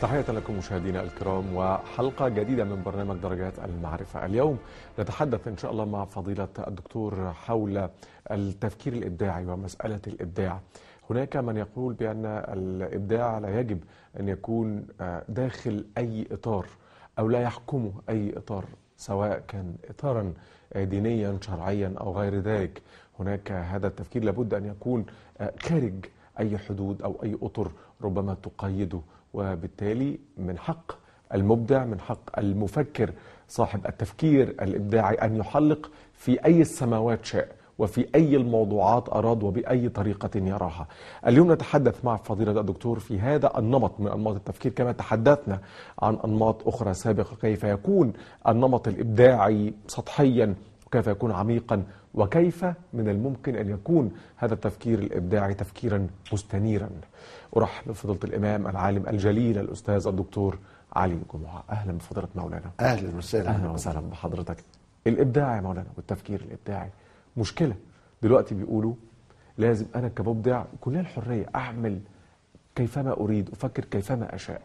تحية لكم مشاهدينا الكرام وحلقة جديدة من برنامج درجات المعرفة. اليوم نتحدث إن شاء الله مع فضيلة الدكتور حول التفكير الإبداعي ومسألة الإبداع. هناك من يقول بأن الإبداع لا يجب أن يكون داخل أي إطار أو لا يحكمه أي إطار سواء كان إطارا دينيا شرعيا أو غير ذلك. هناك هذا التفكير لابد أن يكون خارج أي حدود أو أي أطر ربما تقيده. وبالتالي من حق المبدع من حق المفكر صاحب التفكير الإبداعي أن يحلق في أي السماوات شاء وفي أي الموضوعات أراد وبأي طريقة يراها. اليوم نتحدث مع فضيلة الدكتور في هذا النمط من أنماط التفكير كما تحدثنا عن أنماط أخرى سابقة كيف يكون النمط الإبداعي سطحيا وكيف يكون عميقا وكيف من الممكن أن يكون هذا التفكير الإبداعي تفكيرا مستنيرا؟ أرحب بفضيلة الإمام العالم الجليل الأستاذ الدكتور علي جمعة. أهلا بفضيلة مولانا. أهلا وسهلا. أهلا وسهلا بحضرتك. الإبداع يا مولانا والتفكير الإبداعي. مشكلة. دلوقتي بيقولوا لازم أنا كمبدع يكون لي الحرية أعمل كيفما أريد أفكر كيفما أشاء.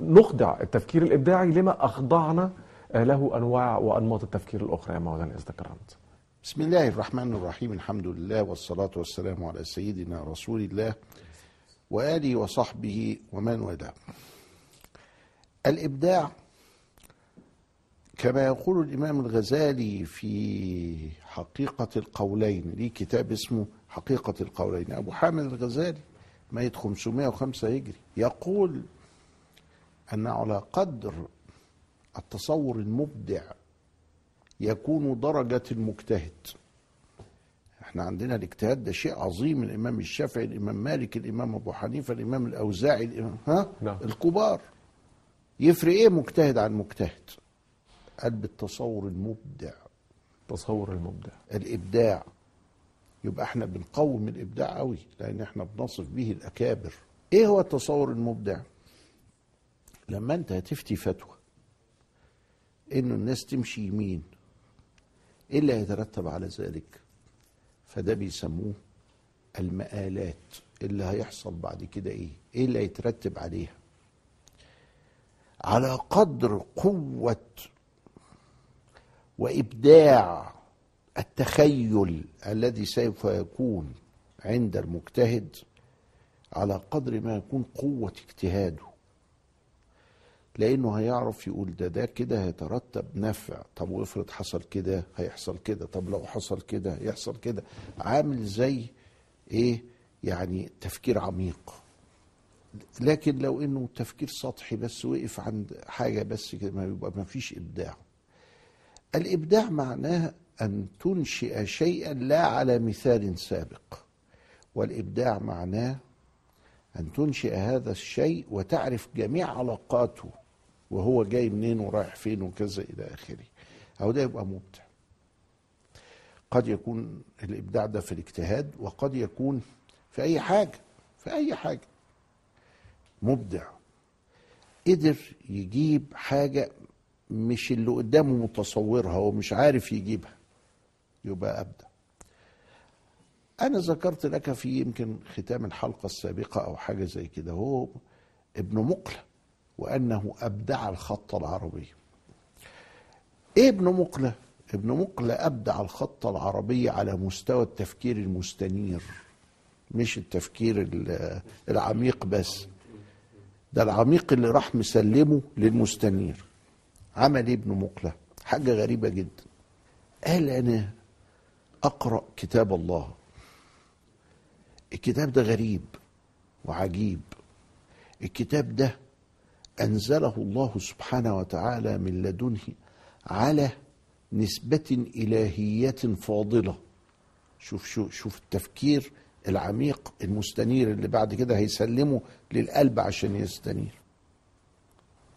نخضع التفكير الإبداعي لما أخضعنا له أنواع وأنماط التفكير الأخرى يا مولانا إذا تكرمت بسم الله الرحمن الرحيم. الحمد لله والصلاة والسلام على سيدنا رسول الله وآله وصحبه ومن والاه. الإبداع كما يقول الإمام الغزالي في حقيقة القولين ليه كتاب اسمه حقيقة القولين. أبو حامد الغزالي ميت 505 هجري يقول أن على قدر التصور المبدع يكون درجة المجتهد. إحنا عندنا الاجتهاد ده شيء عظيم. الإمام الشافعي الإمام مالك الإمام أبو حنيفة الإمام الأوزاعي الامام ها؟ نعم. الكبار. يفرق إيه مجتهد عن مجتهد؟ قال بالتصور المبدع. تصور المبدع. الإبداع. يبقى إحنا بنقوم الإبداع قوي لأن إحنا بنصف به الأكابر. إيه هو التصور المبدع؟ لما أنت هتفتي فتوى إنه الناس تمشي يمين إيه اللي هيترتب على ذلك فده بيسموه المآلات اللي هيحصل بعد كده إيه؟ إيه اللي هيترتب عليها؟ على قدر قوة وإبداع التخيل الذي سوف يكون عند المجتهد على قدر ما يكون قوة اجتهاده. لأنه هيعرف يقول ده ده كده هيترتب نفع طب وافرض حصل كده هيحصل كده. طب لو حصل كده يحصل كده. عامل زي إيه؟ يعني تفكير عميق. لكن لو إنه تفكير سطحي بس وقف عند حاجة بس كده ما يبقى ما فيش إبداع. الإبداع معناه أن تنشئ شيئا لا على مثال سابق. والإبداع معناه أن تنشئ هذا الشيء وتعرف جميع علاقاته وهو جاي منين ورايح فين وكذا إلى آخره. أو ده يبقى مبدع قد يكون الإبداع ده في الاجتهاد وقد يكون في أي حاجة في أي حاجة. مبدع. قدر يجيب حاجة مش اللي قدامه متصورها ومش عارف يجيبها. يبقى أبدع. أنا ذكرت لك في يمكن ختام الحلقة السابقة أو حاجة زي كده. هو ابن مقلة وأنه أبدع الخط العربي. إيه ابن مقلة؟ ابن مقلة أبدع الخط العربي على مستوى التفكير المستنير مش التفكير العميق بس. ده العميق اللي راح مسلمه للمستنير. عمل إيه ابن مقلة؟ حاجة غريبة جدا. قال أنا أقرأ كتاب الله. الكتاب ده غريب وعجيب. الكتاب ده أنزله الله سبحانه وتعالى من لدنه على نسبة إلهية فاضلة. شوف شوف شوف التفكير العميق المستنير اللي بعد كده هيسلمه للقلب عشان يستنير.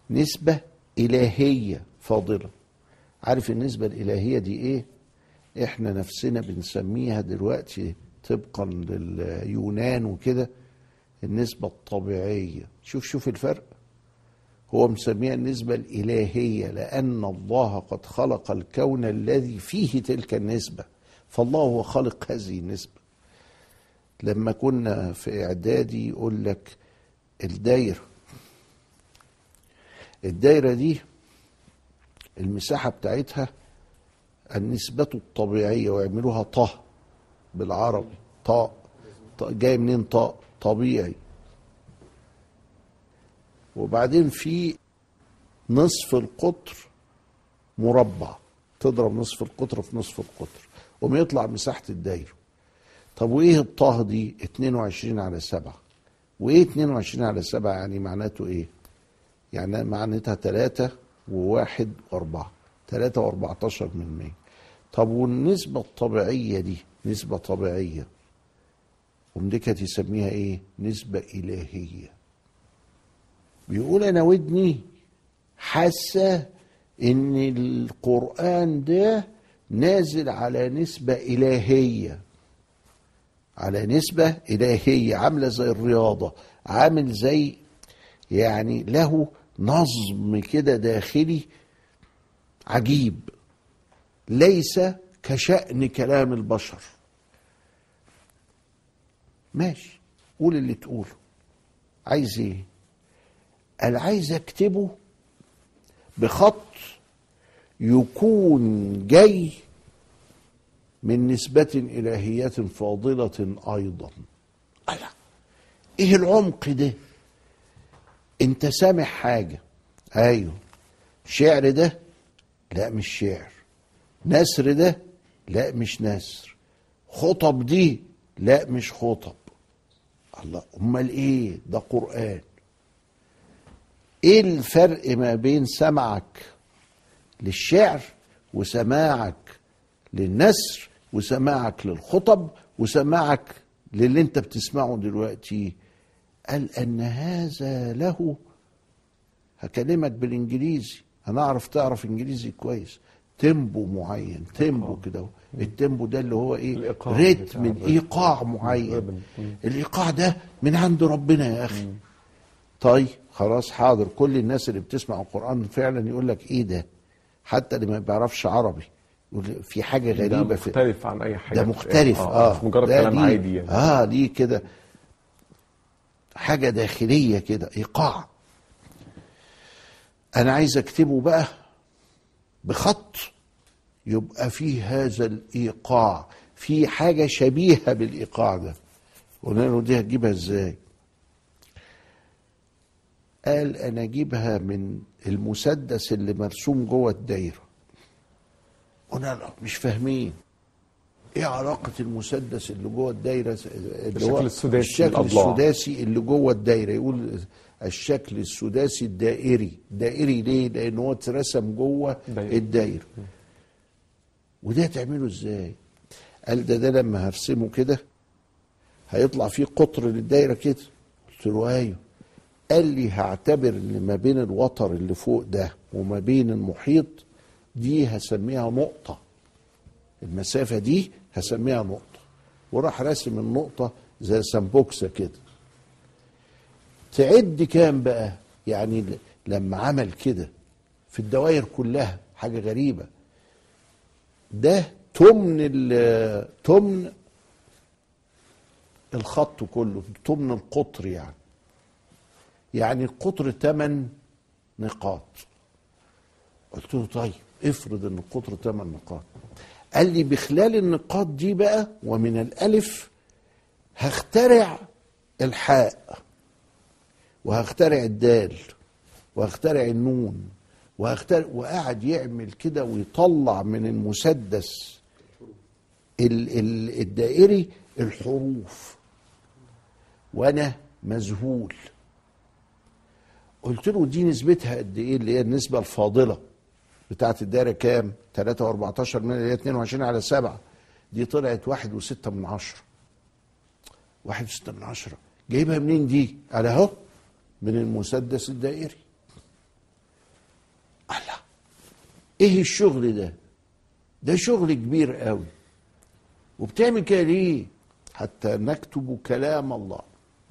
نسبة إلهية فاضلة. عارف النسبة الإلهية دي إيه؟ إحنا نفسنا بنسميها دلوقتي طبقا لليونان وكده النسبة الطبيعية. شوف شوف الفرق. هو مسميها النسبة الإلهية لأن الله قد خلق الكون الذي فيه تلك النسبة فالله هو خالق هذه النسبة. لما كنا في إعدادي يقول لك الدايرة الدايرة دي المساحة بتاعتها النسبة الطبيعية ويعملوها طه بالعربي طاء جاي منين طاء؟ طبيعي. وبعدين في نصف القطر مربع. تضرب نصف القطر في نصف القطر. قوم يطلع مساحة الدايرة. طب وإيه الطه دي؟ 22 على 7 وإيه 22 على 7 يعني معناته إيه؟ يعني معناتها 3 وواحد وأربعة. 3 و14 من 100 طب والنسبة الطبيعية دي؟ نسبة طبيعية. ومديكة يسميها إيه؟ نسبة إلهية. بيقول أنا ودني حاسة إن القرآن ده نازل على نسبة إلهية. على نسبة إلهية عاملة زي الرياضة عامل زي يعني له نظم كده داخلي عجيب. ليس كشأن كلام البشر. ماشي قول اللي تقوله. عايز إيه؟ قال عايز أكتبه بخط يكون جاي من نسبة إلهية فاضلة أيضا. ألا إيه العمق ده؟ أنت سامع حاجة؟ أيوه. شعر ده؟ لا مش شعر. نسر ده؟ لا مش نسر خطب دي؟ لا مش خطب. الله أمال إيه؟ ده قرآن. إيه الفرق ما بين سمعك للشعر وسماعك للنسر وسماعك للخطب وسماعك للي انت بتسمعه دلوقتي؟ قال أن هذا له. هكلمك بالإنجليزي. هنعرف تعرف إنجليزي كويس. tempo معين tempo كده ال tempo ده اللي هو إيه؟ rhythm ايقاع معين. الإيقاع ده من عند ربنا يا أخي. طيب. خلاص حاضر. كل الناس اللي بتسمع القرآن فعلا يقول لك إيه ده؟ حتى اللي ما بيعرفش عربي. يقول في حاجة ده غريبة في مختلف عن أي حاجة. ده مختلف. آه, مش مجرد ده كلام عادي يعني. آه دي كده؟ حاجة داخلية كده إيقاع. أنا عايز أكتبه بقى بخط. يبقى فيه هذا الإيقاع. في حاجة شبيهة بالإيقاع ده. قلنا له دي هتجيبها إزاي؟ قال أنا أجيبها من المسدس اللي مرسوم جوه الدايرة. قلنا مش فاهمين. إيه علاقة المسدس اللي جوه الدايرة؟ اللي الشكل السداسي الشكل. السداسي اللي جوه الدايرة. يقول الشكل السداسي الدائري. دائري ليه؟ لأن هو اترسم جوه. الدايرة. وده تعمله إزاي؟ قال ده ده لما هرسمه كده هيطلع فيه قطر للدايرة كده. قلت له أيوه. قال لي هعتبر إن ما بين الوتر اللي فوق ده وما بين المحيط دي هسميها نقطة. المسافة دي هسميها نقطة. وراح راسم النقطة زي سمبوكسه كده. تعد كام بقى؟ يعني لما عمل كده في الدوائر كلها حاجة غريبة. ده تمن تمن الخط كله تمن القطر يعني. يعني القطر ثمان نقاط. قلت له طيب افرض إن القطر ثمان نقاط. قال لي بخلال النقاط دي بقى ومن الألف هخترع الحاء وهخترع الدال وهخترع النون وهخترع وقعد يعمل كده ويطلع من المسدس ال ال الدائري الحروف. وأنا مذهول. قلت له دي نسبتها قد إيه؟ اللي هي النسبة الفاضلة بتاعت الدايرة كام؟ 3 و14 من اللي هي 22 على 7 دي طلعت واحد وستة من عشرة. واحد وستة من عشرة. جايبها منين دي؟ على أهو من المسدس الدائري. الله إيه الشغل ده؟ ده شغل كبير قوي. وبتعمل كده ليه؟ حتى نكتب كلام الله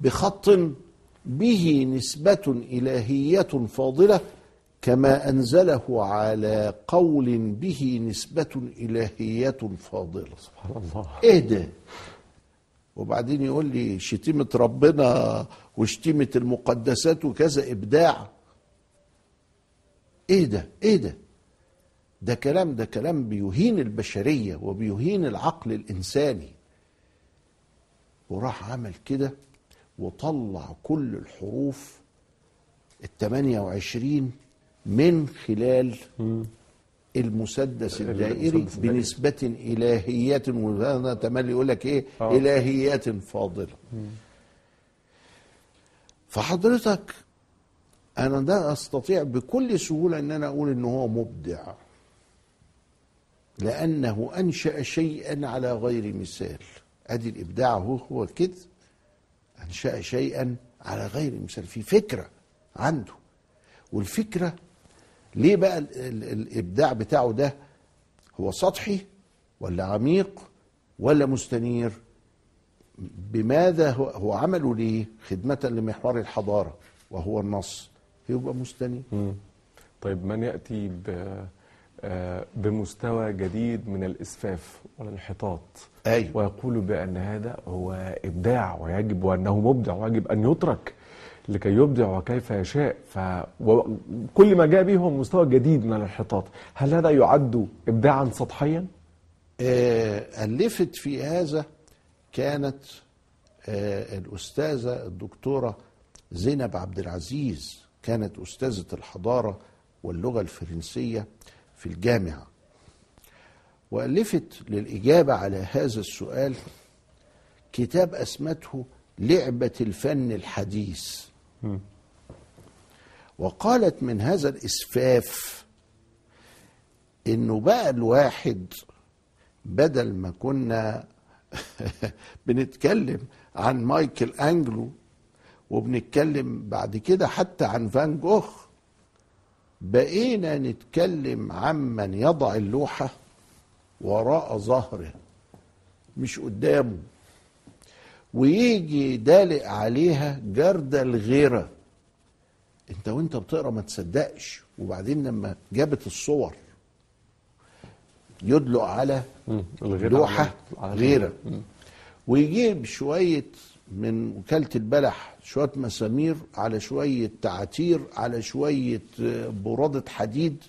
بخط به نسبة إلهية فاضلة كما أنزله على قول به نسبة إلهية فاضلة. سبحان الله. ده؟ وبعدين يقول لي شتيمة ربنا وشتيمة المقدسات وكذا إبداع. إيه ده؟ إيه ده؟ ده كلام ده كلام بيهين البشرية وبيهين العقل الإنساني. وراح عمل كده وطلع كل الحروف الثمانية وعشرين من خلال المسدس الدائري. بنسبة إلهية وهذا تملي يقول لك إيه آه. إلهيات فاضلة فحضرتك أنا ده أستطيع بكل سهولة أن أنا أقول إن هو مبدع لأنه أنشأ شيئا على غير مثال أدي الإبداع هو هو كده أنشأ شيئا على غير مثال في فكرة عنده. والفكرة ليه بقى ال ال الإبداع بتاعه ده؟ هو سطحي ولا عميق ولا مستنير؟ بماذا هو, عمله ليه؟ خدمة لمحور الحضارة وهو النص. يبقى مستنير. طيب من يأتي ب بمستوى جديد من الإسفاف والانحطاط أيوة. ويقول بأن هذا هو إبداع ويجب وأنه مبدع ويجب أن يترك لكي يبدع وكيف يشاء فكل ما جاء به هو مستوى جديد من الانحطاط هل هذا يعد إبداعا سطحيا؟ آه، ألفت في هذا كانت آه، الأستاذة الدكتورة زينب عبد العزيز كانت أستاذة الحضارة واللغة الفرنسية في الجامعة. وألفت للإجابة على هذا السؤال كتاب أسمته لعبة الفن الحديث. وقالت من هذا الإسفاف إنه بقى الواحد بدل ما كنا بنتكلم عن مايكل أنجلو وبنتكلم بعد كده حتى عن فان جوخ بقينا نتكلم عمن يضع اللوحة وراء ظهره مش قدامه. ويجي دالق عليها جرد الغيرة. انت وانت بتقرأ ما تصدقش. وبعدين لما جابت الصور يدلق على لوحة غيرة. ويجيب شوية من وكالة البلح شوية مسامير على شوية تعاتير على شوية آه، برادة حديد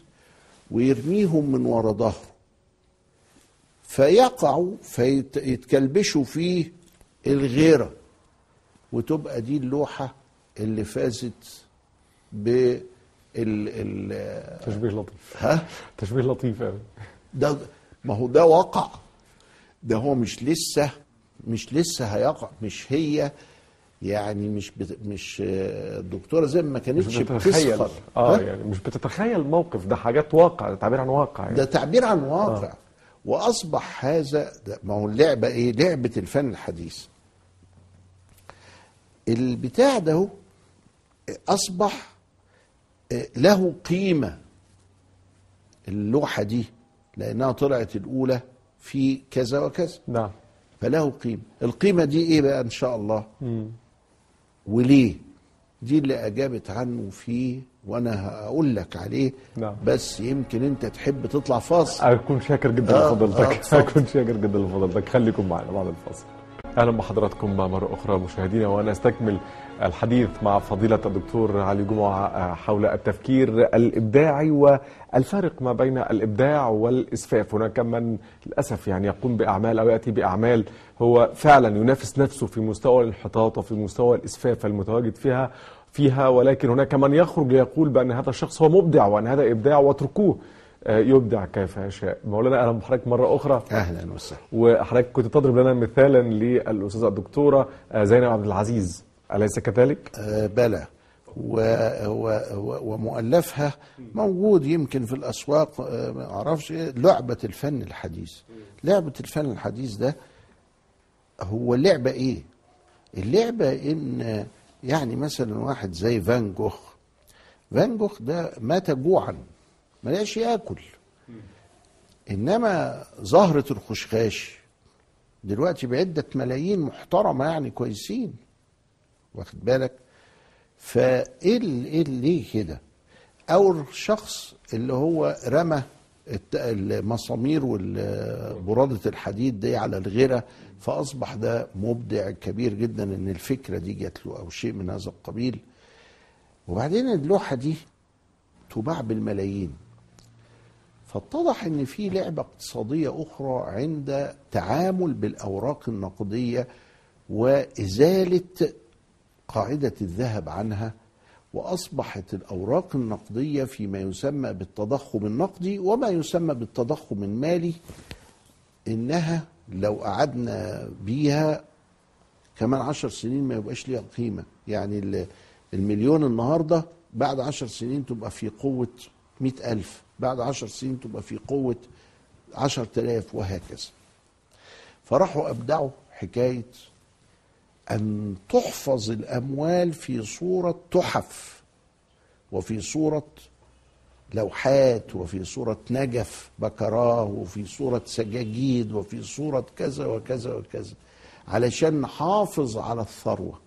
ويرميهم من ورا ظهره. فيقعوا فيتكلبشوا فيه الغيرة. وتبقى دي اللوحة اللي فازت بال ال تشبيه لطيف. ها؟ تشبيه لطيف قوي ده ما هو ده وقع ده هو مش لسه مش لسه هيقع مش هي يعني مش بت مش آه، الدكتورة زي ما كانتش بتتخيل. بتسخر. آه؟ يعني مش بتتخيل الموقف ده حاجات واقع ده تعبير عن واقع يعني. ده تعبير عن واقع. وأصبح هذا ما هو اللعبة إيه؟ لعبة الفن الحديث. البتاع ده أصبح آه، له قيمة اللوحة دي لأنها طلعت الأولى في كذا وكذا. نعم. فله قيمة. القيمة دي إيه بقى إن شاء الله؟ مم. وليه؟ دي اللي أجابت عنه فيه وأنا هقول لك عليه. نعم. بس يمكن أنت تحب تطلع فاصل. أكون شاكر جدا آه، آه، لفضلتك اتفضل. أكون شاكر جدا لفضلتك. خليكم معنا بعد الفاصل. أهلا بحضراتكم مرة أخرى مشاهدينا وأنا أستكمل الحديث مع فضيلة الدكتور علي جمعة حول التفكير الإبداعي والفرق ما بين الإبداع والإسفاف. هناك من للأسف يعني يقوم بأعمال أو يأتي بأعمال هو فعلا ينافس نفسه في مستوى الانحطاط وفي مستوى الإسفاف المتواجد فيها فيها ولكن هناك من يخرج ليقول بأن هذا الشخص هو مبدع وأن هذا إبداع واتركوه آه، يبدع كيف يشاء. مولانا أهلا بحضرتك مرة أخرى. أهلا وسهلا. وحضرتك كنت تضرب لنا مثالا للأستاذة الدكتورة آه، زينب عبد العزيز. أليس كذلك؟ آه بلى. و و و ومؤلفها موجود يمكن في الأسواق آه ما أعرفش لعبة الفن الحديث. لعبة الفن الحديث ده هو اللعبه إيه؟ اللعبة إن يعني مثلا واحد زي فان جوخ. فان جوخ ده مات جوعا. ما لقاش ياكل. إنما زهرة الخشخاش دلوقتي بعدة ملايين محترمة يعني كويسين. واخد بالك؟ فإيه إيه ليه كده؟ أو الشخص اللي هو رمى المسامير وبرادة الحديد دي على الغيرة فأصبح ده مبدع كبير جدا إن الفكرة دي جات له أو شيء من هذا القبيل. وبعدين اللوحة دي تباع بالملايين. فاتضح إن في لعبة اقتصادية أخرى عند تعامل بالأوراق النقدية وإزالة قاعدة الذهب عنها وأصبحت الأوراق النقدية فيما يسمى بالتضخم النقدي وما يسمى بالتضخم المالي إنها لو قعدنا بيها كمان عشر سنين ما يبقاش ليها قيمة. يعني ال- المليون النهارده بعد عشر سنين تبقى في قوة مئة ألف. بعد عشر سنين تبقى في قوة عشر تلاف وهكذا. فراحوا أبدعوا حكاية أن تحفظ الأموال في صورة تحف وفي صورة لوحات وفي صورة نجف بكراه وفي صورة سجاجيد وفي صورة كذا وكذا وكذا علشان نحافظ على الثروة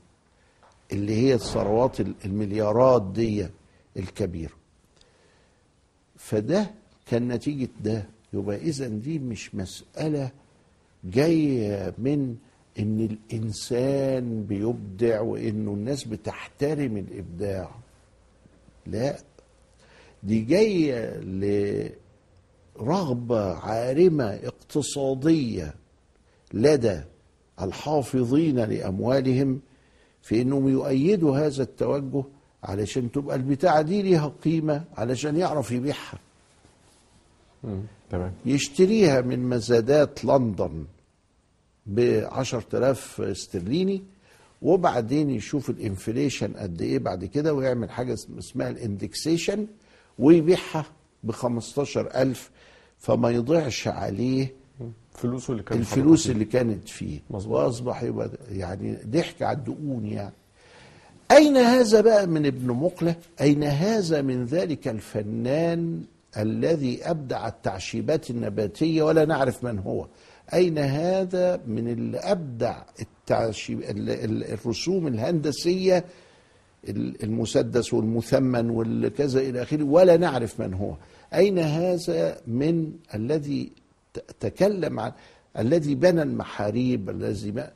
اللي هي الثروات المليارات دي الكبيرة. فده كان نتيجة ده. يبقى إذا دي مش مسألة جاية من إن الإنسان بيبدع وإنه الناس بتحترم الإبداع. لا دي جاية لرغبة عارمة اقتصادية لدى الحافظين لأموالهم في إنهم يؤيدوا هذا التوجه علشان تبقى البتاعة دي ليها قيمة علشان يعرف يبيعها. تمام يشتريها من مزادات لندن ب 10000 استرليني وبعدين يشوف ال inflation قد إيه بعد كده ويعمل حاجة اسمها ال indexation ويبيعها ب 15000 فما يضيعش عليه فلوسه اللي كان الفلوس اللي كانت فيه مظبوط. وأصبح يبقى يعني ضحك على الدقون يعني أين هذا بقى من ابن مقلة؟ أين هذا من ذلك الفنان الذي أبدع التعشيبات النباتية ولا نعرف من هو؟ أين هذا من اللي ابدع التعشيب ال- ال- الرسوم الهندسية ال- المسدس والمثمن والكذا إلى آخره ولا نعرف من هو؟ أين هذا من الذي تكلم عن الذي بنى المحاريب الذي ما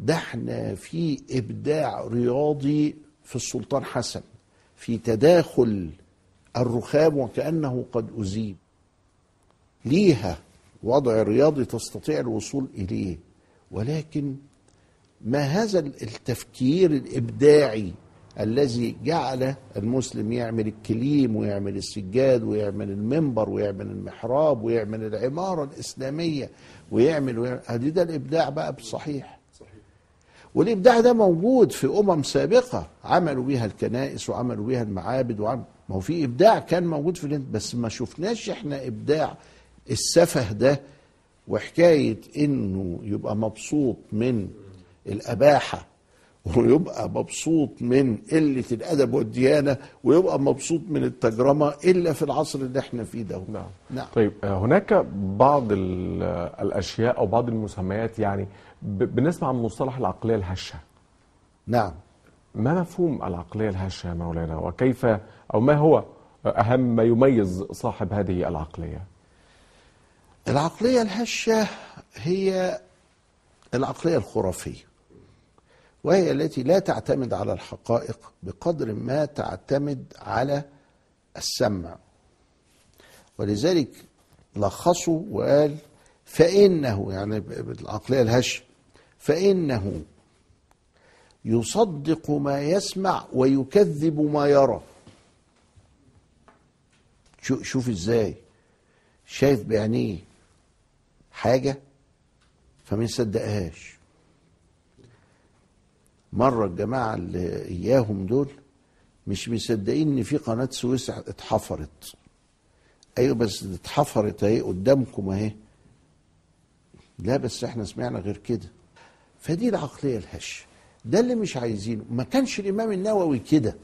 ده إحنا في إبداع رياضي في السلطان حسن في تداخل الرخام وكأنه قد اذيب ليها وضع رياضي تستطيع الوصول إليه ولكن ما هذا التفكير الإبداعي الذي جعل المسلم يعمل الكليم ويعمل السجاد ويعمل المنبر ويعمل المحراب ويعمل العمارة الإسلامية ويعمل, ويعمل ده الإبداع بقى بصحيح. والإبداع ده موجود في أمم سابقة عملوا بيها الكنائس وعملوا بيها المعابد وعمل ما هو في إبداع كان موجود في الهند بس ما شفناش إحنا إبداع السفه ده وحكاية إنه يبقى مبسوط من الأباحة ويبقى مبسوط من قلة الأدب والديانة ويبقى مبسوط من التجرمة إلا في العصر اللي إحنا فيه ده. نعم. نعم. طيب آه، هناك بعض ال- الأشياء أو بعض المسميات يعني بنسمع عن مصطلح العقلية الهشة. نعم. ما مفهوم العقلية الهشة يا مولانا؟ وكيف أو ما هو أهم ما يميز صاحب هذه العقلية؟ العقلية الهشة هي العقلية الخرافية. وهي التي لا تعتمد على الحقائق بقدر ما تعتمد على السمع. ولذلك لخصوا وقال فإنه يعني بالعقلية الهشة فإنه يصدق ما يسمع ويكذب ما يرى. شو- شوف إزاي. شايف بعينيه حاجة فما يصدقهاش. مرة الجماعة اللي إياهم دول مش مصدقين إن في قناة سويس اتحفرت. أيوة بس اتحفرت أهي قدامكم أهي. لا بس إحنا سمعنا غير كده. فدي العقلية الهشة ده اللي مش عايزينه. ما كانش الإمام النووي كده.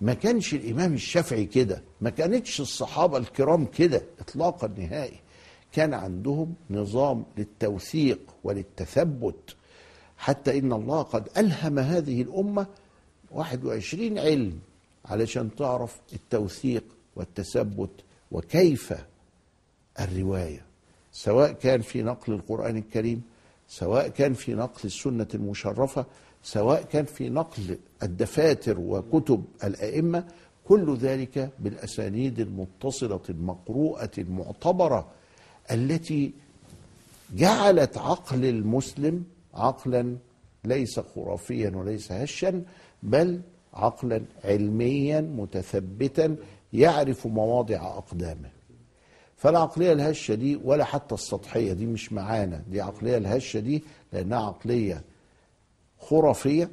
ما كانش الإمام الشافعي كده. ما كانتش الصحابة الكرام كده اطلاقا نهائي. كان عندهم نظام للتوثيق وللتثبت. حتى إن الله قد ألهم هذه الأمة 21 علم علشان تعرف التوثيق والتثبت وكيف الرواية. سواء كان في نقل القرآن الكريم سواء كان في نقل السنة المشرفة سواء كان في نقل الدفاتر وكتب الأئمة كل ذلك بالأسانيد المتصلة المقروءة المعتبرة التي جعلت عقل المسلم عقلا ليس خرافيا وليس هشا بل عقلا علميا متثبتا يعرف مواضع أقدامه. فالعقلية الهشة دي ولا حتى السطحية دي مش معانا. دي عقلية الهشة دي لأنها عقلية خرافية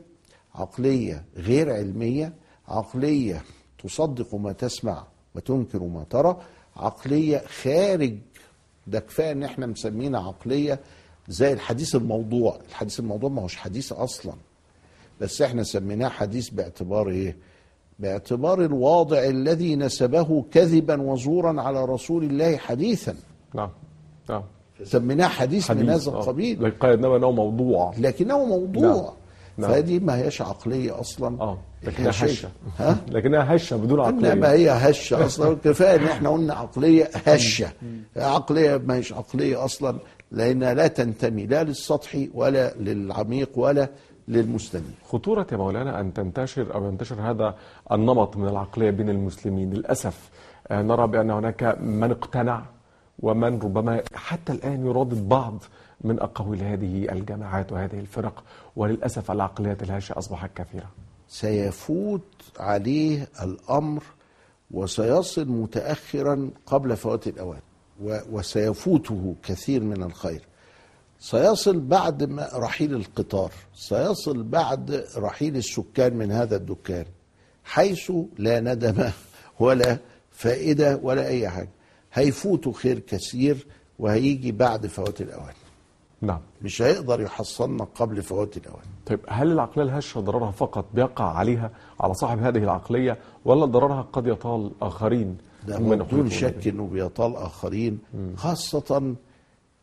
عقلية غير علمية عقلية تصدق ما تسمع وتنكر ما ترى عقلية خارج ده كفاية إن إحنا مسمينا عقلية زي الحديث الموضوع. الحديث الموضوع ما هوش حديث أصلا. بس إحنا سميناه حديث باعتبار إيه؟ باعتبار الواضع الذي نسبه كذبا وزورا على رسول الله حديثا. نعم نعم. سميناه حديث, من هذا آه. القبيل. لقد إنما إنه موضوع. لكنه موضوع. نعم. فهذه ما هيش عقلية أصلا. آه لكنها هشة. ها؟ لكنها هشة بدون إنما عقليه هي هشة أصلا. كفاية إن إحنا قلنا عقلية هشة. عقلية ما هيش عقلية أصلا. لانها لا تنتمي لا للسطحي ولا للعميق ولا للمستنير خطورة يا مولانا أن تنتشر أو ينتشر هذا النمط من العقلية بين المسلمين. للأسف آه، نرى بأن هناك من اقتنع ومن ربما حتى الآن يرادد بعض من أقاويل هذه الجماعات وهذه الفرق. وللأسف العقليات الهشة أصبحت كثيرة سيفوت عليه الأمر وسيصل متاخرا قبل فوات الأوان. و- وسيفوته كثير من الخير. سيصل بعد ما رحيل القطار سيصل بعد رحيل السكان من هذا الدكان حيث لا ندم ولا فائدة ولا أي حاجة. هيفوتوا خير كثير وهيجي بعد فوات الأوان. نعم. مش هيقدر يحصلنا قبل فوات الأوان. طيب هل العقلية الهشة ضررها فقط بيقع عليها على صاحب هذه العقلية ولا ضررها قد يطال آخرين ده بدون شك؟ إنه بيطال آخرين خاصة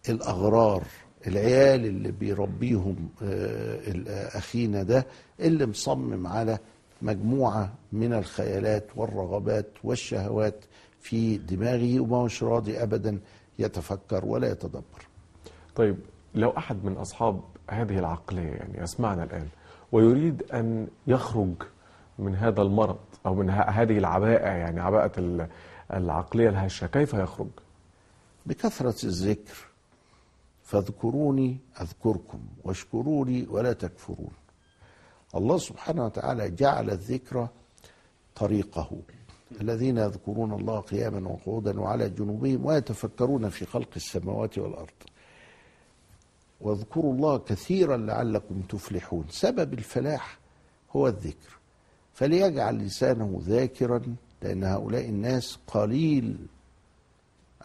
الأغرار العيال اللي بيربيهم آه، آه، أخينا ده اللي مصمم على مجموعة من الخيالات والرغبات والشهوات في دماغه وما هوش راضي ابدا يتفكر ولا يتدبر طيب لو أحد من أصحاب هذه العقلية يعني يسمعنا الآن ويريد أن يخرج من هذا المرض أو من هذه العباءة يعني عباءة ال- العقلية الهشة كيف يخرج؟ بكثرة الذكر فاذكروني أذكركم واشكروني ولا تكفرون. الله سبحانه وتعالى جعل الذكر طريقه. الذين يذكرون الله قياما وقعودا وعلى جنوبهم ويتفكرون في خلق السماوات والأرض. واذكروا الله كثيرا لعلكم تفلحون. سبب الفلاح هو الذكر. فليجعل لسانه ذاكرا لأن هؤلاء الناس قليل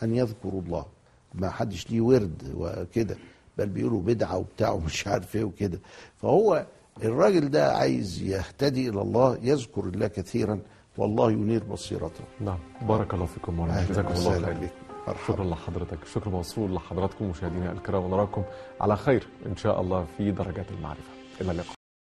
أن يذكروا الله. ما حدش ليه ورد وكده. بل بيقولوا بدعة وبتاع ومش عارف إيه وكده. فهو الراجل ده عايز يهتدي إلى الله يذكر الله كثيرا والله ينير بصيرته. نعم. بارك الله فيكم مولانا جزاكم الله خير. شكرا لحضرتك. شكر موصول لحضراتكم مشاهدينا الكرام. ونراكم على خير إن شاء الله في درجات المعرفة. إلى اللقاء.